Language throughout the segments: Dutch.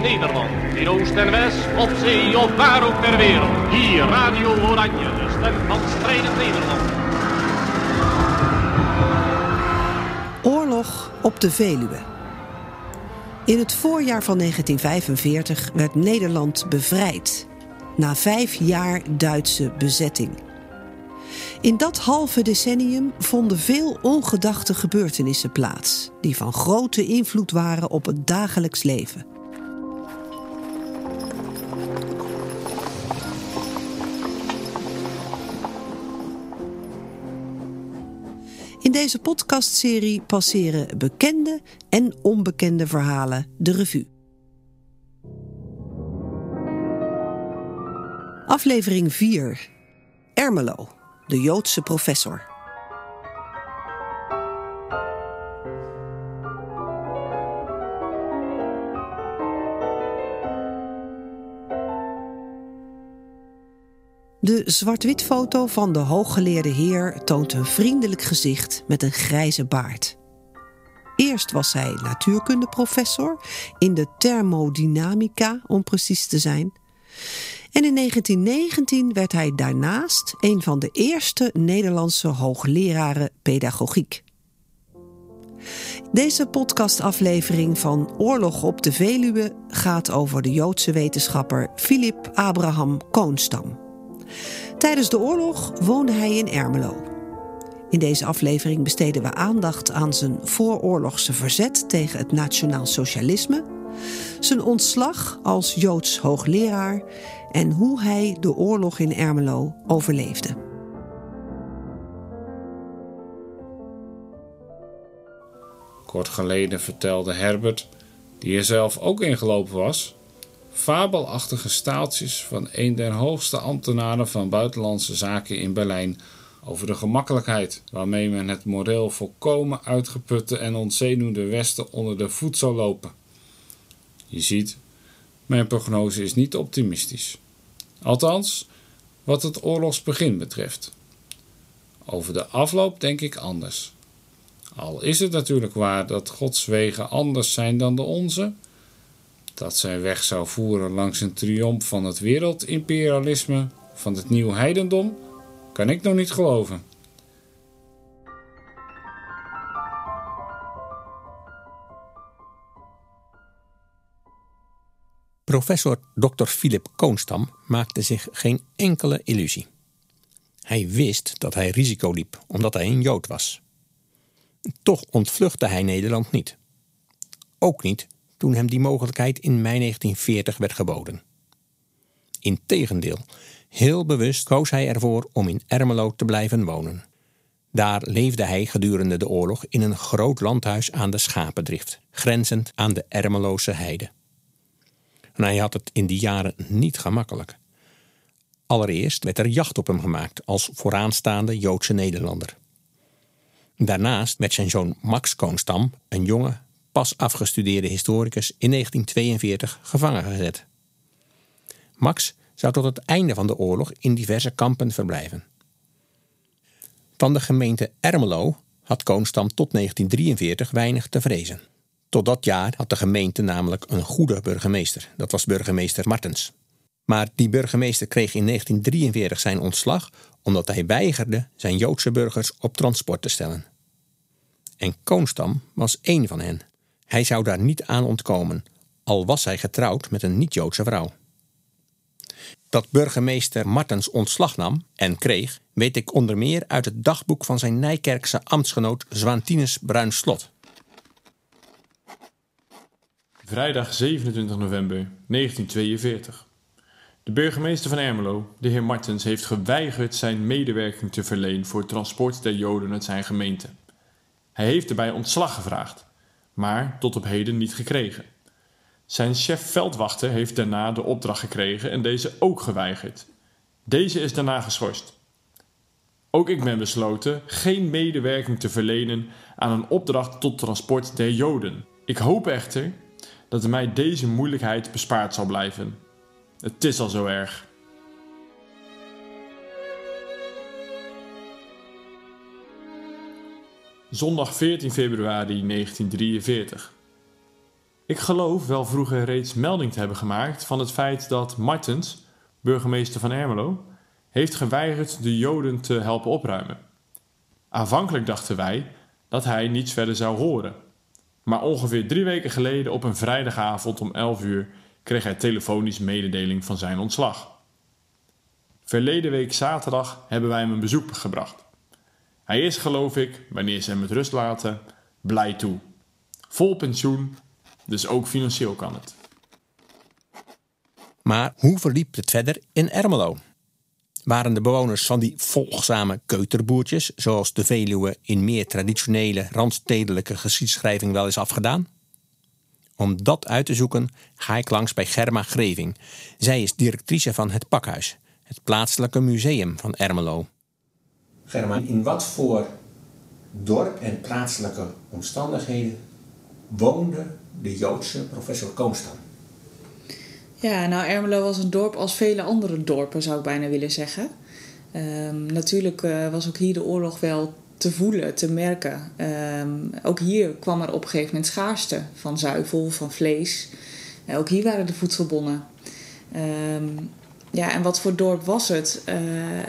Nederland, in Oost en West, op zee of waar ook ter wereld. Hier Radio Oranje, de stem van strijdend Nederland. Oorlog op de Veluwe. In het voorjaar van 1945 werd Nederland bevrijd. Na vijf jaar Duitse bezetting. In dat halve decennium vonden veel ongedachte gebeurtenissen plaats, die van grote invloed waren op het dagelijks leven. Deze podcastserie passeren bekende en onbekende verhalen de revue. Aflevering 4. Ermelo de Joodse professor. De zwart-wit foto van de hooggeleerde heer toont een vriendelijk gezicht met een grijze baard. Eerst was hij natuurkundeprofessor in de thermodynamica, om precies te zijn. En in 1919 werd hij daarnaast een van de eerste Nederlandse hoogleraren pedagogiek. Deze podcastaflevering van Oorlog op de Veluwe gaat over de Joodse wetenschapper Philip Abraham Koonstam. Tijdens de oorlog woonde hij in Ermelo. In deze aflevering besteden we aandacht aan zijn vooroorlogse verzet tegen het nationaal socialisme, zijn ontslag als Joods hoogleraar en hoe hij de oorlog in Ermelo overleefde. Kort geleden vertelde Herbert, die er zelf ook ingelopen was, fabelachtige staaltjes van een der hoogste ambtenaren van buitenlandse zaken in Berlijn over de gemakkelijkheid waarmee men het moreel volkomen uitgeputte en ontzenuwde Westen onder de voet zou lopen. Je ziet, mijn prognose is niet optimistisch. Althans, wat het oorlogsbegin betreft. Over de afloop denk ik anders. Al is het natuurlijk waar dat Gods wegen anders zijn dan de onze, dat zijn weg zou voeren langs een triomf van het wereldimperialisme, van het nieuw heidendom, kan ik nog niet geloven. Professor Dr. Philip Koonstam maakte zich geen enkele illusie. Hij wist dat hij risico liep omdat hij een Jood was. Toch ontvluchtte hij Nederland niet. Ook niet toen hem die mogelijkheid in mei 1940 werd geboden. Integendeel, heel bewust koos hij ervoor om in Ermelo te blijven wonen. Daar leefde hij gedurende de oorlog in een groot landhuis aan de Schapendrift, grenzend aan de Ermeloze heide. En hij had het in die jaren niet gemakkelijk. Allereerst werd er jacht op hem gemaakt als vooraanstaande Joodse Nederlander. Daarnaast werd zijn zoon Max Koonstam, een jonge, pas afgestudeerde historicus, in 1942 gevangen gezet. Max zou tot het einde van de oorlog in diverse kampen verblijven. Van de gemeente Ermelo had Koonstam tot 1943 weinig te vrezen. Tot dat jaar had de gemeente namelijk een goede burgemeester. Dat was burgemeester Martens. Maar die burgemeester kreeg in 1943 zijn ontslag omdat hij weigerde zijn Joodse burgers op transport te stellen. En Koonstam was één van hen. Hij zou daar niet aan ontkomen, al was hij getrouwd met een niet-Joodse vrouw. Dat burgemeester Martens ontslag nam en kreeg, weet ik onder meer uit het dagboek van zijn Nijkerkse ambtsgenoot Zwantinus Bruinslot. Vrijdag 27 november 1942. De burgemeester van Ermelo, de heer Martens, heeft geweigerd zijn medewerking te verlenen voor het transport der Joden uit zijn gemeente. Hij heeft erbij ontslag gevraagd, maar tot op heden niet gekregen. Zijn chef veldwachter heeft daarna de opdracht gekregen en deze ook geweigerd. Deze is daarna geschorst. Ook ik ben besloten geen medewerking te verlenen aan een opdracht tot transport der Joden. Ik hoop echter dat mij deze moeilijkheid bespaard zal blijven. Het is al zo erg. Zondag 14 februari 1943. Ik geloof wel vroeger reeds melding te hebben gemaakt van het feit dat Martens, burgemeester van Ermelo, heeft geweigerd de Joden te helpen opruimen. Aanvankelijk dachten wij dat hij niets verder zou horen. Maar ongeveer drie weken geleden op een vrijdagavond om 11 uur kreeg hij telefonisch mededeling van zijn ontslag. Verleden week zaterdag hebben wij hem een bezoek gebracht. Hij is, geloof ik, wanneer ze hem met rust laten, blij toe. Vol pensioen, dus ook financieel kan het. Maar hoe verliep het verder in Ermelo? Waren de bewoners van die volgzame keuterboertjes, zoals de Veluwe in meer traditionele randstedelijke geschiedschrijving wel is afgedaan? Om dat uit te zoeken ga ik langs bij Germa Greving. Zij is directrice van het Pakhuis, het plaatselijke museum van Ermelo. Germa, in wat voor dorp en plaatselijke omstandigheden woonde de Joodse professor Koonstam? Ja, nou Ermelo was een dorp als vele andere dorpen, zou ik bijna willen zeggen. Ehm, natuurlijk uh, was ook hier de oorlog wel te voelen, te merken. Ehm, ook hier kwam er op een gegeven moment schaarste van zuivel, van vlees. Uh, ook hier waren de voedselbonnen. Um, ja, en wat voor dorp was het? Uh,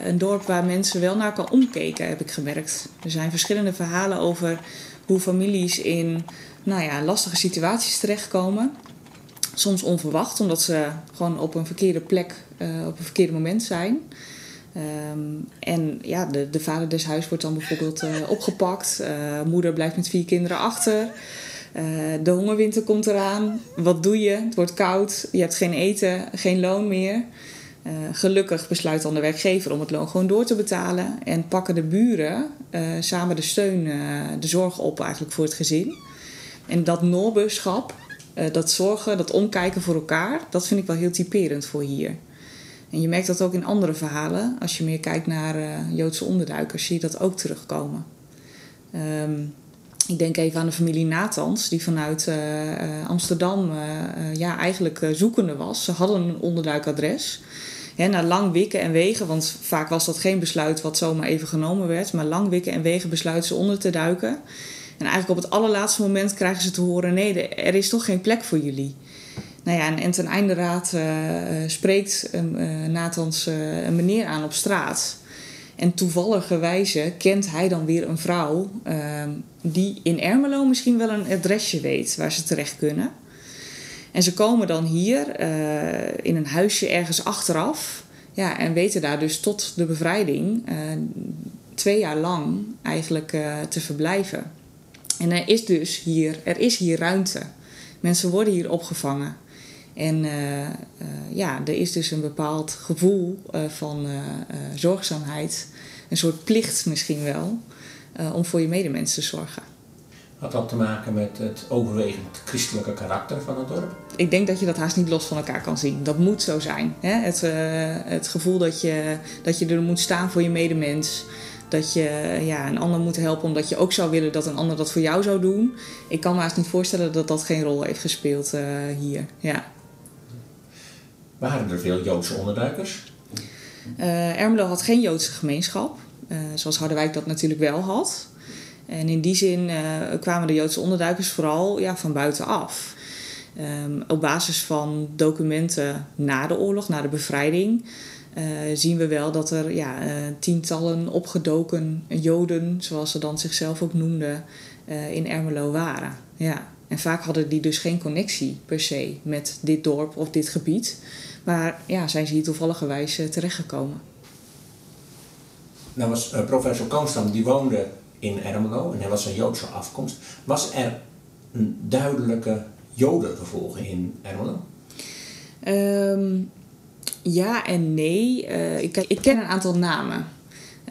een dorp waar mensen wel naar elkaar omkeken, heb ik gemerkt. Er zijn verschillende verhalen over hoe families in nou ja, lastige situaties terechtkomen. Soms onverwacht, omdat ze gewoon op een verkeerde plek, uh, op een verkeerde moment zijn. Um, en ja, de, de vader des huis wordt dan bijvoorbeeld uh, opgepakt. Moeder blijft met vier kinderen achter. De hongerwinter komt eraan. Wat doe je? Het wordt koud. Je hebt geen eten, geen loon meer. Gelukkig besluit dan de werkgever om het loon gewoon door te betalen. En pakken de buren samen de steun, de zorg op eigenlijk voor het gezin. En dat noorbeurschap, dat zorgen, dat omkijken voor elkaar, dat vind ik wel heel typerend voor hier. En je merkt dat ook in andere verhalen. Als je meer kijkt naar Joodse onderduikers, zie je dat ook terugkomen. Um, ik denk even aan de familie Natans, die vanuit Amsterdam ja, eigenlijk zoekende was. Ze hadden een onderduikadres. Na lang wikken en wegen, want vaak was dat geen besluit wat zomaar even genomen werd. Maar lang wikken en wegen besluiten ze onder te duiken. En eigenlijk op het allerlaatste moment krijgen ze te horen: nee, er is toch geen plek voor jullie. Nou ja, en, en ten einde raad uh, spreekt uh, Nathans uh, een meneer aan op straat. En toevalligerwijze kent hij dan weer een vrouw die in Ermelo misschien wel een adresje weet waar ze terecht kunnen. En ze komen dan hier in een huisje ergens achteraf. Ja, en weten daar dus tot de bevrijding twee jaar lang eigenlijk te verblijven. En er is dus hier, er is hier ruimte. Mensen worden hier opgevangen. En ja, er is dus een bepaald gevoel van zorgzaamheid, een soort plicht misschien wel, om voor je medemens te zorgen. Had dat te maken met het overwegend christelijke karakter van het dorp? Ik denk dat je dat haast niet los van elkaar kan zien. Dat moet zo zijn. Hè? Het, het gevoel dat je, dat je er moet staan voor je medemens. Dat je ja, een ander moet helpen omdat je ook zou willen dat een ander dat voor jou zou doen. Ik kan me haast niet voorstellen dat dat geen rol heeft gespeeld hier. Ja. Waren er veel Joodse onderduikers? Uh, Ermelo had geen Joodse gemeenschap, zoals Harderwijk dat natuurlijk wel had. En in die zin uh, kwamen de Joodse onderduikers vooral ja, van buitenaf. Um, op basis van documenten na de oorlog, na de bevrijding, zien we wel dat er ja, tientallen opgedoken Joden, zoals ze dan zichzelf ook noemden, in Ermelo waren. Ja. En vaak hadden die dus geen connectie per se met dit dorp of dit gebied. Maar ja, zijn ze hier toevalligerwijs terechtgekomen. Nou was professor Koonstam, die woonde in Ermelo en hij was van Joodse afkomst. Was er een duidelijke jodenvervolging in Ermelo? Um, ja en nee. Uh, ik, ik ken een aantal namen.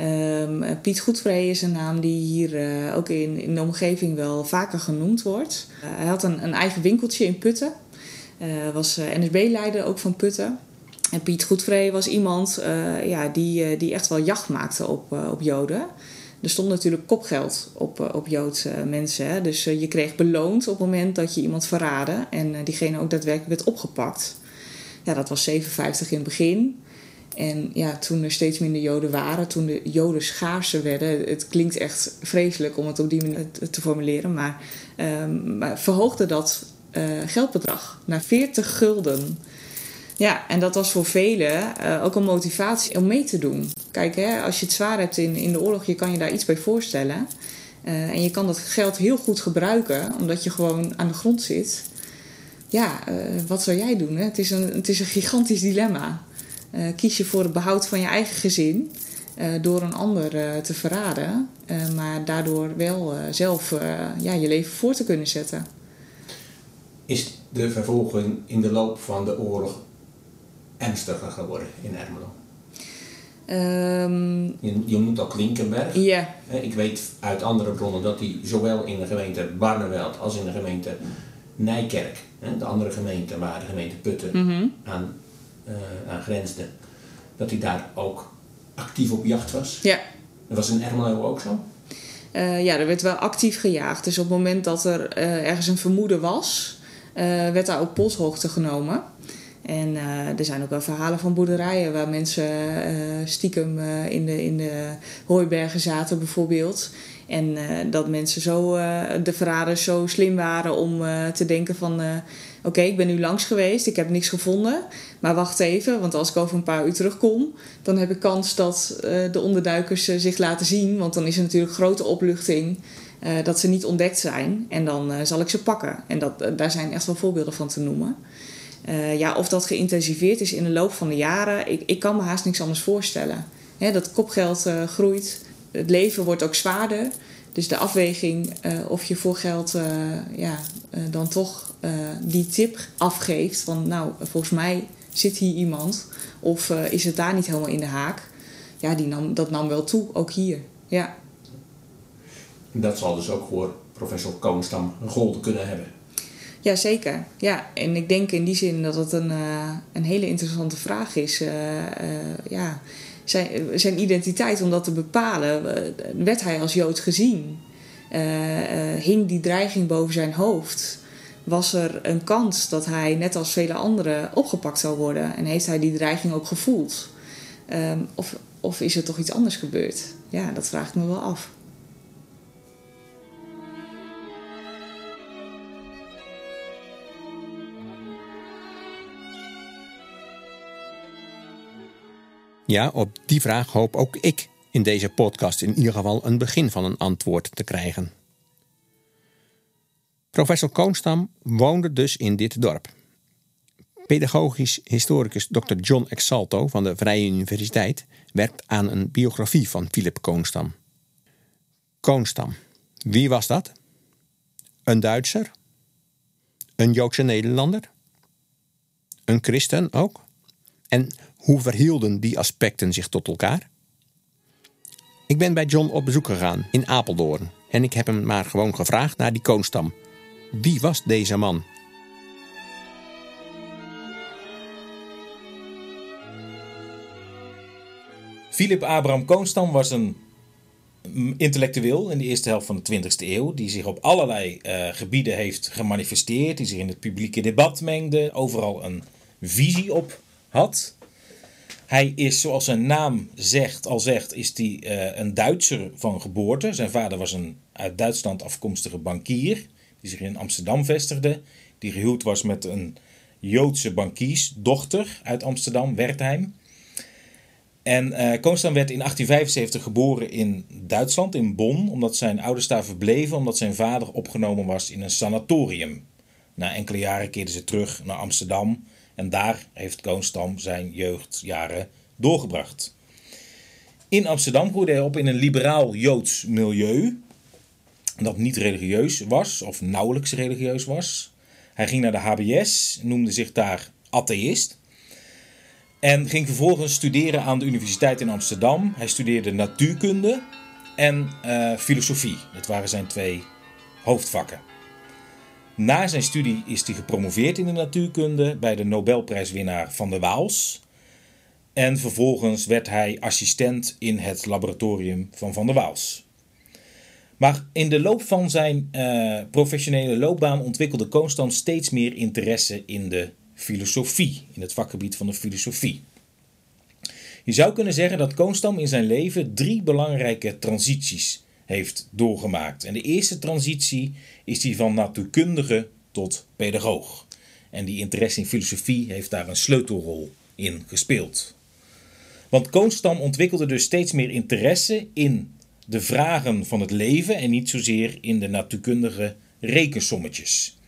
Um, Piet Goedvree is een naam die hier uh, ook in, in de omgeving wel vaker genoemd wordt. Uh, hij had een, een eigen winkeltje in Putten. Was NSB-leider ook van Putten. En Piet Goedvree was iemand ja, die, die echt wel jacht maakte op, op Joden. Er stond natuurlijk kopgeld op, op Joodse mensen. Hè? Dus je kreeg beloond op het moment dat je iemand verraadde. En diegene ook daadwerkelijk werd opgepakt. Ja, dat was 57 in het begin. En ja, toen er steeds minder Joden waren, toen de Joden schaarser werden, het klinkt echt vreselijk om het op die manier te formuleren, maar, um, maar verhoogde dat eh, geldbedrag, naar 40 gulden. Ja, en dat was voor velen ook een motivatie om mee te doen. Kijk, hè, als je het zwaar hebt in, in de oorlog, je kan je daar iets bij voorstellen. Uh, en je kan dat geld heel goed gebruiken, omdat je gewoon aan de grond zit. Ja, uh, wat zou jij doen? Hè? Het, is een, het is een gigantisch dilemma. kies je voor het behoud van je eigen gezin door een ander te verraden, maar daardoor wel zelf ja, je leven voor te kunnen zetten. Is de vervolging in de loop van de oorlog ernstiger geworden in Ermelo? Um, je, je noemt al Klinkenberg. Ja. Ik weet uit andere bronnen dat hij zowel in de gemeente Barneveld als in de gemeente Nijkerk, de andere gemeente waar de gemeente Putten mm aan, uh, aan grensde, dat hij daar ook actief op jacht was. Ja. Was in Ermelo ook zo? Uh, ja, er werd wel actief gejaagd. Dus op het moment dat er uh, ergens een vermoeden was, werd daar ook polshoogte genomen. En uh, er zijn ook wel verhalen van boerderijen waar mensen uh, stiekem uh, in, de, in de hooibergen zaten bijvoorbeeld. En dat mensen zo, de verraders zo slim waren om te denken van... oké, ik ben nu langs geweest, ik heb niks gevonden. Maar wacht even, want als ik over een paar uur terugkom... dan heb ik kans dat de onderduikers zich laten zien. Want dan is er natuurlijk grote opluchting dat ze niet ontdekt zijn. En dan zal ik ze pakken. En dat, daar zijn echt wel voorbeelden van te noemen. Uh, ja, of dat geïntensiveerd is in de loop van de jaren, ik, ik kan me haast niks anders voorstellen. Dat kopgeld uh, groeit, het leven wordt ook zwaarder. Dus de afweging uh, of je voor geld ja, dan toch die tip afgeeft van nou, volgens mij zit hier iemand. Of is het daar niet helemaal in de haak? Ja, die nam, dat nam wel toe, ook hier. Ja. Dat zal dus ook voor professor Koonstam golden kunnen hebben. Ja, zeker. Ja, en ik denk in die zin dat het een, uh, een hele interessante vraag is. Uh, uh, ja, zijn, zijn identiteit, om dat te bepalen, werd hij als Jood gezien? hing die dreiging boven zijn hoofd? Was er een kans dat hij, net als vele anderen, opgepakt zou worden? En heeft hij die dreiging ook gevoeld? Um, of, of is er toch iets anders gebeurd? Ja, dat vraag ik me wel af. Ja, op die vraag hoop ook ik in deze podcast in ieder geval een begin van een antwoord te krijgen. Professor Koonstam woonde dus in dit dorp. Pedagogisch historicus Dr. John Exalto van de Vrije Universiteit werkt aan een biografie van Philip Koonstam. Koonstam, wie was dat? Een Duitser? Een Joodse Nederlander? Een christen ook? En hoe verhielden die aspecten zich tot elkaar? Ik ben bij John op bezoek gegaan in Apeldoorn en ik heb hem maar gewoon gevraagd naar die koonstam. Wie was deze man? Philip Abraham Koonstam was een intellectueel in de eerste helft van de 20e eeuw, die zich op allerlei uh, gebieden heeft gemanifesteerd, die zich in het publieke debat mengde, overal een visie op had. Hij is, zoals zijn naam zegt, al zegt, is hij uh, een Duitser van geboorte. Zijn vader was een uit Duitsland afkomstige bankier, die zich in Amsterdam vestigde. Die gehuwd was met een Joodse bankiersdochter uit Amsterdam, Wertheim. En uh, werd in 1875 geboren in Duitsland, in Bonn, omdat zijn ouders daar verbleven, omdat zijn vader opgenomen was in een sanatorium. Na enkele jaren keerden ze terug naar Amsterdam en daar heeft Koonstam zijn jeugdjaren doorgebracht. In Amsterdam groeide hij op in een liberaal Joods milieu. Dat niet religieus was, of nauwelijks religieus was. Hij ging naar de HBS, noemde zich daar atheïst. En ging vervolgens studeren aan de Universiteit in Amsterdam. Hij studeerde natuurkunde en uh, filosofie. Dat waren zijn twee hoofdvakken. Na zijn studie is hij gepromoveerd in de natuurkunde bij de Nobelprijswinnaar Van der Waals. En vervolgens werd hij assistent in het laboratorium van Van der Waals. Maar in de loop van zijn uh, professionele loopbaan ontwikkelde Koonstam steeds meer interesse in de filosofie, in het vakgebied van de filosofie. Je zou kunnen zeggen dat Koonstam in zijn leven drie belangrijke transities heeft doorgemaakt. En de eerste transitie is die van natuurkundige tot pedagoog. En die interesse in filosofie heeft daar een sleutelrol in gespeeld. Want Koonstam ontwikkelde dus steeds meer interesse in de vragen van het leven en niet zozeer in de natuurkundige rekensommetjes.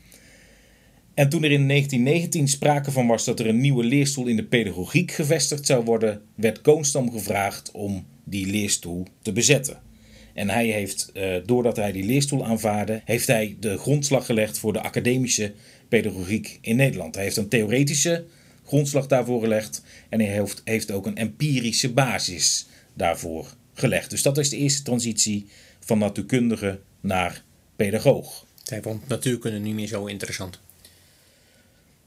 En toen er in 1919 sprake van was dat er een nieuwe leerstoel in de pedagogiek gevestigd zou worden, werd Koonstam gevraagd om die leerstoel te bezetten. En hij heeft, eh, doordat hij die leerstoel aanvaarde, heeft hij de grondslag gelegd voor de academische pedagogiek in Nederland. Hij heeft een theoretische grondslag daarvoor gelegd en hij heeft, heeft ook een empirische basis daarvoor gelegd. Dus dat is de eerste transitie van natuurkundige naar pedagoog. Hij vond natuurkunde niet meer zo interessant.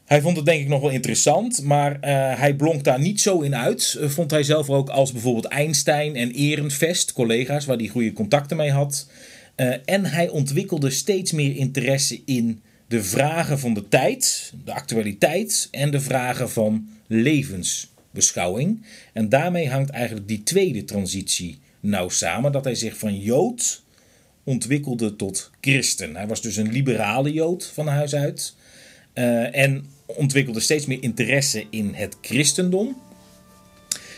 Hij vond het denk ik nog wel interessant, maar eh, hij blonk daar niet zo in uit. Uh, vond hij zelf ook als bijvoorbeeld Einstein en Ehrenvest, collega's waar hij goede contacten mee had. Uh, en hij ontwikkelde steeds meer interesse in de vragen van de tijd, de actualiteit en de vragen van levensbeschouwing. En daarmee hangt eigenlijk die tweede transitie nauw samen, dat hij zich van Jood ontwikkelde tot christen. Hij was dus een liberale Jood van huis uit. En ontwikkelde steeds meer interesse in het christendom.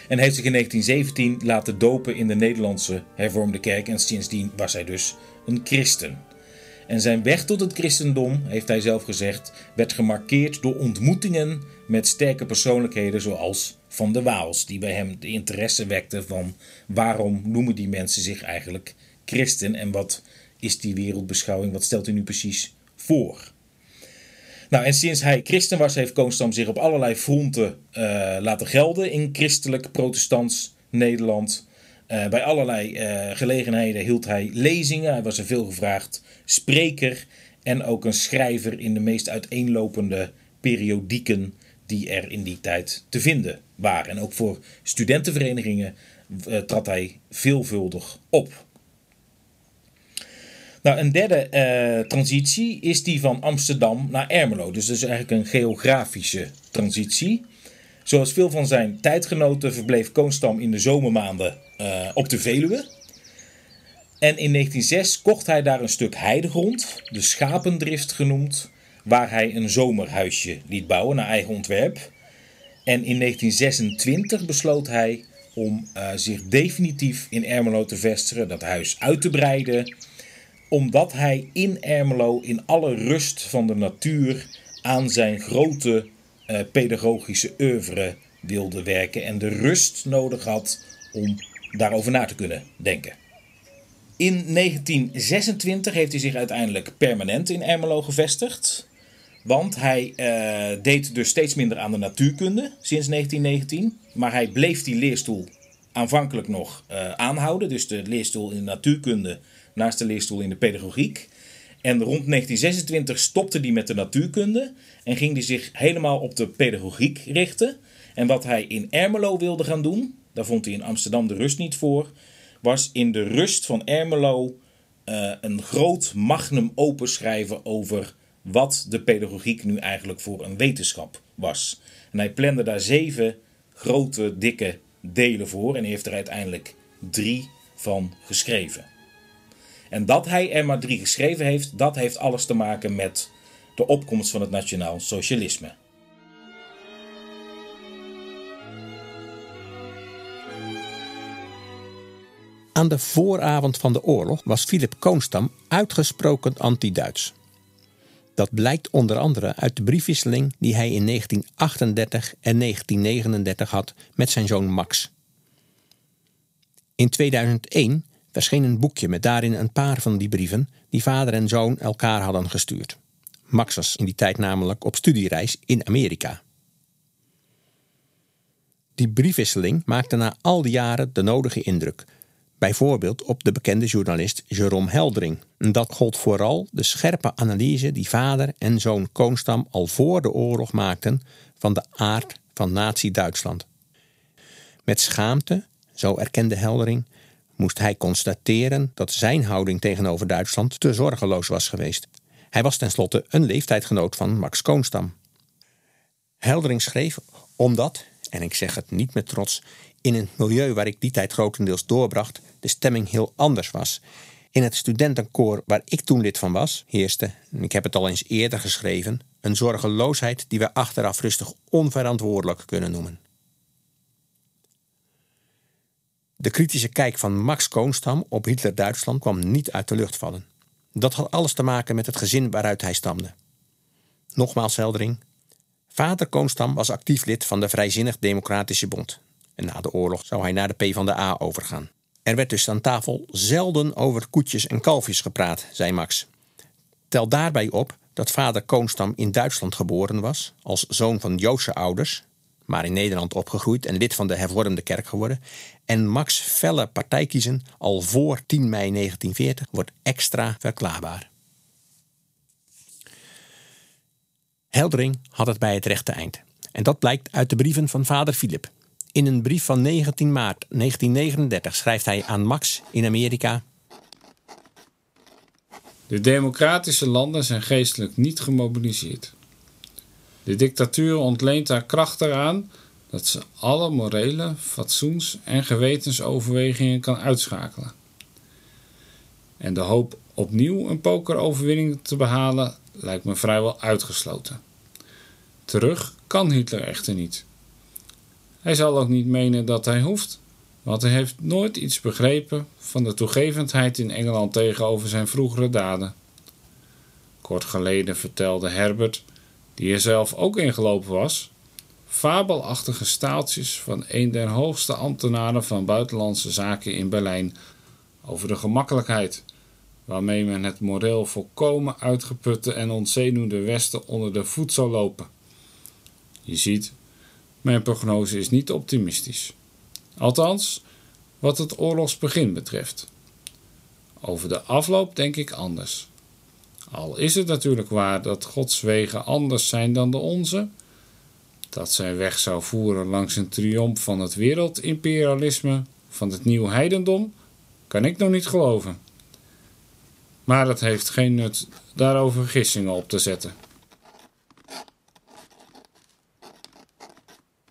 En heeft zich in 1917 laten dopen in de Nederlandse hervormde kerk. En sindsdien was hij dus een christen. En zijn weg tot het christendom, heeft hij zelf gezegd, werd gemarkeerd door ontmoetingen met sterke persoonlijkheden zoals Van de Waals, die bij hem de interesse wekte van waarom noemen die mensen zich eigenlijk christen en wat is die wereldbeschouwing, wat stelt hij nu precies voor? Nou, en sinds hij christen was, heeft Koonstam zich op allerlei fronten uh, laten gelden in christelijk protestants Nederland. Uh, bij allerlei uh, gelegenheden hield hij lezingen. Hij was een veelgevraagd spreker en ook een schrijver in de meest uiteenlopende periodieken die er in die tijd te vinden waren. En ook voor studentenverenigingen trad hij veelvuldig op. Nou, een derde uh, transitie is die van Amsterdam naar Ermelo. Dus dat is eigenlijk een geografische transitie. Zoals veel van zijn tijdgenoten verbleef Koonstam in de zomermaanden uh, op de Veluwe. En in 1906 kocht hij daar een stuk heidegrond, de Schapendrift genoemd, waar hij een zomerhuisje liet bouwen naar eigen ontwerp. En in 1926 besloot hij om uh, zich definitief in Ermelo te vestigen, dat huis uit te breiden omdat hij in Ermelo in alle rust van de natuur aan zijn grote uh, pedagogische oeuvre wilde werken en de rust nodig had om daarover na te kunnen denken. In 1926 heeft hij zich uiteindelijk permanent in Ermelo gevestigd. Want hij uh, deed dus steeds minder aan de natuurkunde sinds 1919. Maar hij bleef die leerstoel aanvankelijk nog uh, aanhouden. Dus de leerstoel in de natuurkunde naast de leerstoel in de pedagogiek. En rond 1926 stopte hij met de natuurkunde en ging hij zich helemaal op de pedagogiek richten. En wat hij in Ermelo wilde gaan doen, daar vond hij in Amsterdam de rust niet voor, was in de rust van Ermelo uh, een groot magnum openschrijven over wat de pedagogiek nu eigenlijk voor een wetenschap was. En hij plande daar zeven grote, dikke delen voor en heeft er uiteindelijk drie van geschreven. En dat hij er maar drie geschreven heeft, dat heeft alles te maken met de opkomst van het nationaal socialisme. Aan de vooravond van de oorlog was Philip Koonstam uitgesproken anti-Duits. Dat blijkt onder andere uit de briefwisseling die hij in 1938 en 1939 had met zijn zoon Max. In 2001 verscheen een boekje met daarin een paar van die brieven die vader en zoon elkaar hadden gestuurd. Max was in die tijd namelijk op studiereis in Amerika. Die briefwisseling maakte na al die jaren de nodige indruk. Bijvoorbeeld op de bekende journalist Jerome Heldering. En dat gold vooral de scherpe analyse die vader en zoon Koonstam al voor de oorlog maakten van de aard van Nazi-Duitsland. Met schaamte, zo erkende Heldering, moest hij constateren dat zijn houding tegenover Duitsland te zorgeloos was geweest. Hij was tenslotte een leeftijdgenoot van Max Koonstam. Heldering schreef omdat, en ik zeg het niet met trots, in het milieu waar ik die tijd grotendeels doorbracht, de stemming heel anders was. In het studentenkoor waar ik toen lid van was, heerste, ik heb het al eens eerder geschreven, een zorgeloosheid die we achteraf rustig onverantwoordelijk kunnen noemen. De kritische kijk van Max Koonstam op Hitler-Duitsland kwam niet uit de lucht vallen. Dat had alles te maken met het gezin waaruit hij stamde. Nogmaals heldering. Vader Koonstam was actief lid van de Vrijzinnig Democratische Bond. En na de oorlog zou hij naar de PvdA overgaan. Er werd dus aan tafel zelden over koetjes en kalfjes gepraat, zei Max. Tel daarbij op dat vader Koonstam in Duitsland geboren was, als zoon van Joodse ouders, maar in Nederland opgegroeid en lid van de hervormde kerk geworden. En Max' felle partijkiezen al voor 10 mei 1940 wordt extra verklaarbaar. Heldering had het bij het rechte eind. En dat blijkt uit de brieven van vader Philip. In een brief van 19 maart 1939 schrijft hij aan Max in Amerika: De democratische landen zijn geestelijk niet gemobiliseerd. De dictatuur ontleent haar kracht eraan dat ze alle morele, fatsoens- en gewetensoverwegingen kan uitschakelen. En de hoop opnieuw een pokeroverwinning te behalen lijkt me vrijwel uitgesloten. Terug kan Hitler echter niet. Hij zal ook niet menen dat hij hoeft, want hij heeft nooit iets begrepen van de toegevendheid in Engeland tegenover zijn vroegere daden. Kort geleden vertelde Herbert, die er zelf ook ingelopen was, fabelachtige staaltjes van een der hoogste ambtenaren van buitenlandse zaken in Berlijn over de gemakkelijkheid waarmee men het moreel volkomen uitgeputte en ontzenuwde Westen onder de voet zou lopen. Je ziet, mijn prognose is niet optimistisch. Althans, wat het oorlogsbegin betreft. Over de afloop denk ik anders. Al is het natuurlijk waar dat Gods wegen anders zijn dan de onze, dat zijn weg zou voeren langs een triomf van het wereldimperialisme, van het nieuw heidendom, kan ik nog niet geloven. Maar het heeft geen nut daarover gissingen op te zetten.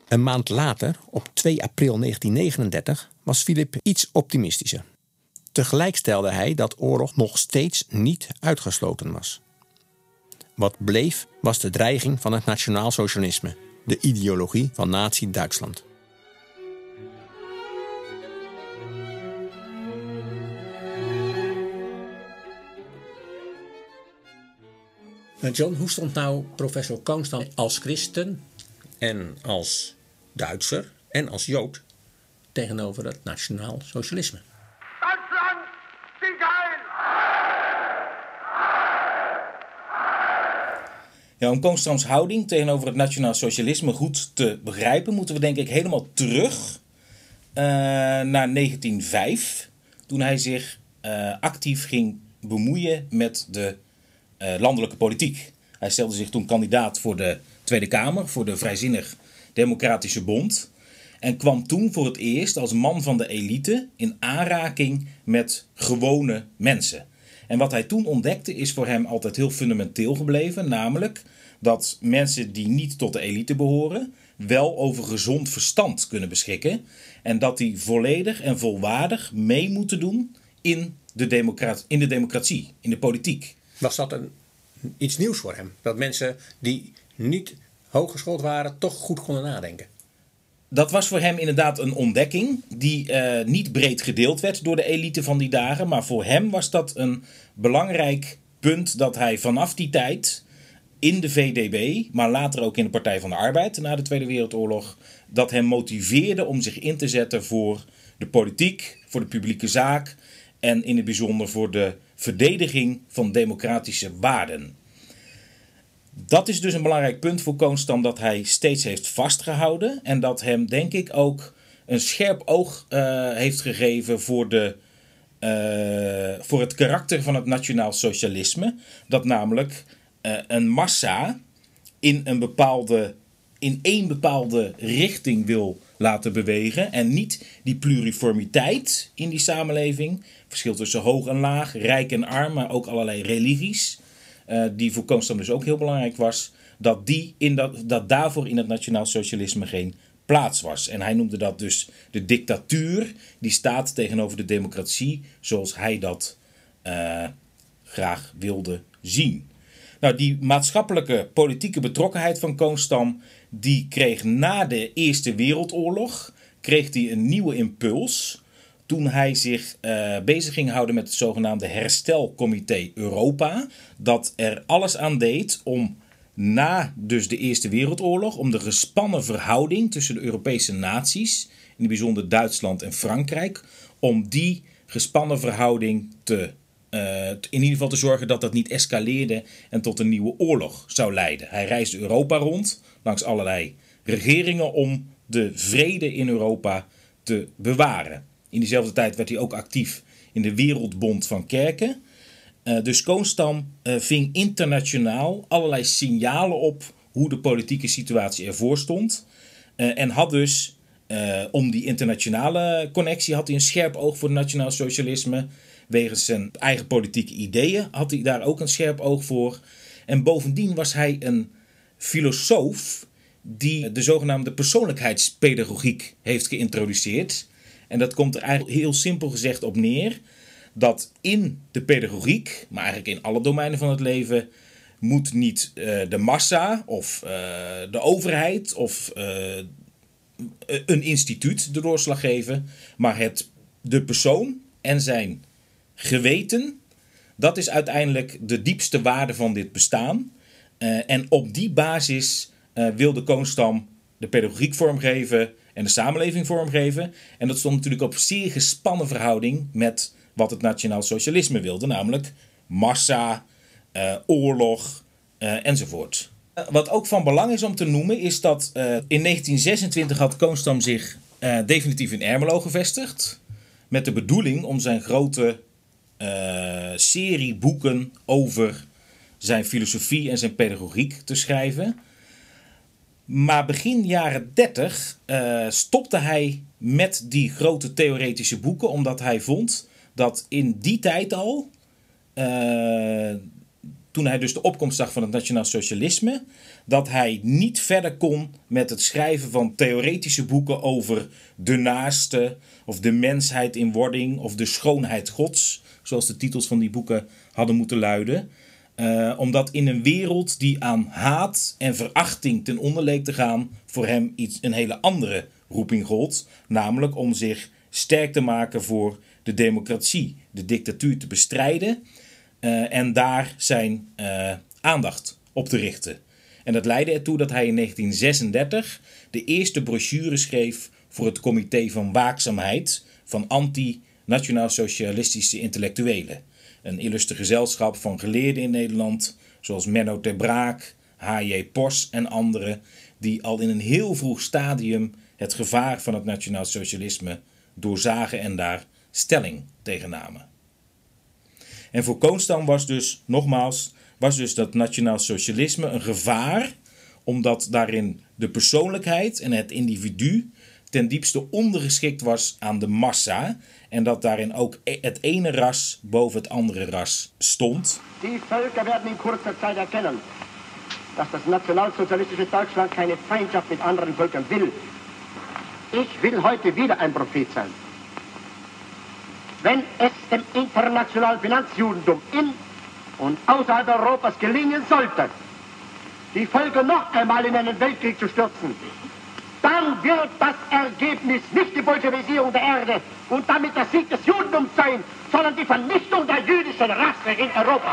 Een maand later, op 2 april 1939, was Philip iets optimistischer. Tegelijk stelde hij dat oorlog nog steeds niet uitgesloten was. Wat bleef was de dreiging van het nationaalsocialisme, de ideologie van Nazi-Duitsland. John, hoe stond nou professor Koonstam als christen en als Duitser en als Jood tegenover het nationaal socialisme? Duitsland, stieg ein! Ja, om Koonstams houding tegenover het nationaal socialisme goed te begrijpen, moeten we denk ik helemaal terug eh, naar 1905, toen hij zich eh, actief ging bemoeien met de eh, landelijke politiek. Hij stelde zich toen kandidaat voor de Tweede Kamer, voor de Vrijzinnig Democratische Bond. En kwam toen voor het eerst als man van de elite in aanraking met gewone mensen. En wat hij toen ontdekte is voor hem altijd heel fundamenteel gebleven, namelijk dat mensen die niet tot de elite behoren wel over gezond verstand kunnen beschikken en dat die volledig en volwaardig mee moeten doen in de, in de democratie, in de politiek. Was dat iets nieuws voor hem? Dat mensen die niet hooggeschoold waren toch goed konden nadenken? Dat was voor hem inderdaad een ontdekking die uh, niet breed gedeeld werd door de elite van die dagen. Maar voor hem was dat een belangrijk punt dat hij vanaf die tijd in de VDB, maar later ook in de Partij van de Arbeid na de Tweede Wereldoorlog, dat hem motiveerde om zich in te zetten voor de politiek, voor de publieke zaak en in het bijzonder voor de verdediging van democratische waarden. Dat is dus een belangrijk punt voor Koonstam dat hij steeds heeft vastgehouden en dat hem denk ik ook een scherp oog uh, heeft gegeven voor, de, uh, voor het karakter van het nationaal socialisme. Dat namelijk uh, een massa in een bepaalde in één bepaalde richting wil laten bewegen en niet die pluriformiteit in die samenleving, verschil tussen hoog en laag, rijk en arm, maar ook allerlei religies, die voor Koonstam dus ook heel belangrijk was, dat, die in dat, dat daarvoor in het nationaal socialisme geen plaats was. En hij noemde dat dus de dictatuur die staat tegenover de democratie zoals hij dat eh, graag wilde zien. Nou, die maatschappelijke politieke betrokkenheid van Koonstam, die kreeg na de Eerste Wereldoorlog kreeg die een nieuwe impuls toen hij zich uh, bezig ging houden met het zogenaamde Herstelcomité Europa, dat er alles aan deed om na dus de Eerste Wereldoorlog, om de gespannen verhouding tussen de Europese naties, in het bijzonder Duitsland en Frankrijk, om die gespannen verhouding te, uh, in ieder geval te zorgen dat dat niet escaleerde en tot een nieuwe oorlog zou leiden. Hij reisde Europa rond, langs allerlei regeringen, om de vrede in Europa te bewaren. In diezelfde tijd werd hij ook actief in de Wereldbond van Kerken. Uh, dus Koonstam uh, ving internationaal allerlei signalen op hoe de politieke situatie ervoor stond. Uh, en had dus, om die internationale connectie, had hij een scherp oog voor het nationaal socialisme. Wegens zijn eigen politieke ideeën had hij daar ook een scherp oog voor. En bovendien was hij een filosoof die de zogenaamde persoonlijkheidspedagogiek heeft geïntroduceerd. En dat komt er eigenlijk heel simpel gezegd op neer dat in de pedagogiek, maar eigenlijk in alle domeinen van het leven, moet niet uh, de massa of uh, de overheid of uh, een instituut de doorslag geven, maar het, de persoon en zijn geweten, dat is uiteindelijk de diepste waarde van dit bestaan. en op die basis wil de Koonstam de pedagogiek vormgeven en de samenleving vormgeven. En dat stond natuurlijk op zeer gespannen verhouding met wat het nationaal socialisme wilde, namelijk massa, uh, oorlog uh, enzovoort. Uh, wat ook van belang is om te noemen, is dat in 1926 had Koonstam zich definitief in Ermelo gevestigd. Met de bedoeling om zijn grote serie boeken over zijn filosofie en zijn pedagogiek te schrijven. Maar begin jaren 30 uh, stopte hij met die grote theoretische boeken, omdat hij vond dat in die tijd al, uh, toen hij dus de opkomst zag van het nationaal socialisme, dat hij niet verder kon met het schrijven van theoretische boeken over de naaste, of de mensheid in wording, of de schoonheid Gods, zoals de titels van die boeken hadden moeten luiden. Uh, omdat in een wereld die aan haat en verachting ten onder leek te gaan, voor hem iets, een hele andere roeping gold. Namelijk om zich sterk te maken voor de democratie, de dictatuur te bestrijden uh, en daar zijn uh, aandacht op te richten. En dat leidde ertoe dat hij in 1936 de eerste brochure schreef voor het Comité van Waakzaamheid van anti-nationaal-socialistische intellectuelen een illustre gezelschap van geleerden in Nederland, zoals Menno ter Braak, H.J. Pors en anderen, die al in een heel vroeg stadium het gevaar van het nationaal socialisme doorzagen en daar stelling tegen namen. En voor Koonstam was dus, nogmaals, was dus dat nationaal socialisme een gevaar, omdat daarin de persoonlijkheid en het individu ten diepste ondergeschikt was aan de massa en dat daarin ook e- het ene ras boven het andere ras stond. Die Völker werden in kurzer Zeit erkennen, dass das nationalsozialistische Deutschland keine Feindschaft mit anderen Völkern will. Ich will heute wieder ein Prophet sein. Wenn es dem internationalen Finanzjudentum in und außerhalb Europas gelingen sollte, die Völker noch einmal in einen Weltkrieg zu stürzen, dann wird das Ergebnis nicht die Bolschewisierung der Erde und damit der Sieg des Judentums sein, sondern die Vernichtung der jüdischen Rasse in Europa.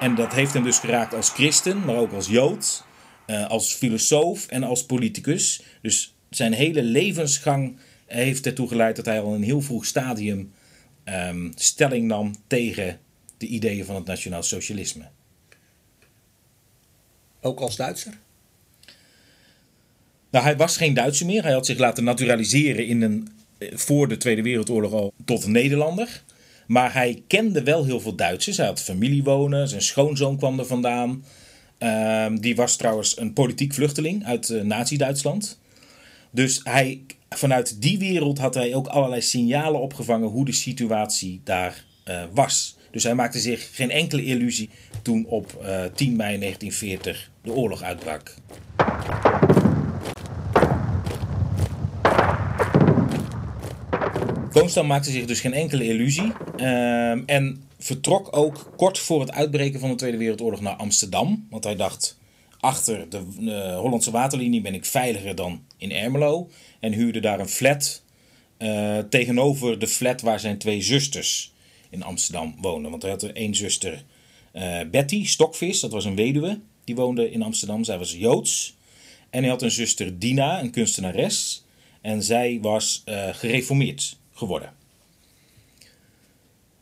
En dat heeft hem dus geraakt als christen, maar ook als jood, eh, als filosoof en als politicus. Dus zijn hele levensgang heeft ertoe geleid dat hij al in een heel vroeg stadium um, stelling nam tegen de ideeën van het nationaal socialisme. Ook als Duitser? Nou, hij was geen Duitser meer. Hij had zich laten naturaliseren in een, eh, voor de Tweede Wereldoorlog al tot Nederlander. Maar hij kende wel heel veel Duitsers. Hij had familie wonen. Zijn schoonzoon kwam er vandaan. Uh, die was trouwens een politiek vluchteling uit uh, Nazi-Duitsland. Dus hij, vanuit die wereld had hij ook allerlei signalen opgevangen hoe de situatie daar uh, was. Dus hij maakte zich geen enkele illusie toen op 10 mei 1940 de oorlog uitbrak. Koonstam maakte zich dus geen enkele illusie. ehm, en vertrok ook kort voor het uitbreken van de Tweede Wereldoorlog naar Amsterdam. Want hij dacht, achter de eh, Hollandse waterlinie ben ik veiliger dan in Ermelo. En huurde daar een flat eh, tegenover de flat waar zijn twee zusters in Amsterdam woonden. Want hij had er één zuster, eh, Betty Stokvis, dat was een weduwe. Die woonde in Amsterdam, zij was Joods. En hij had een zuster Dina, een kunstenares. En zij was gereformeerd geworden.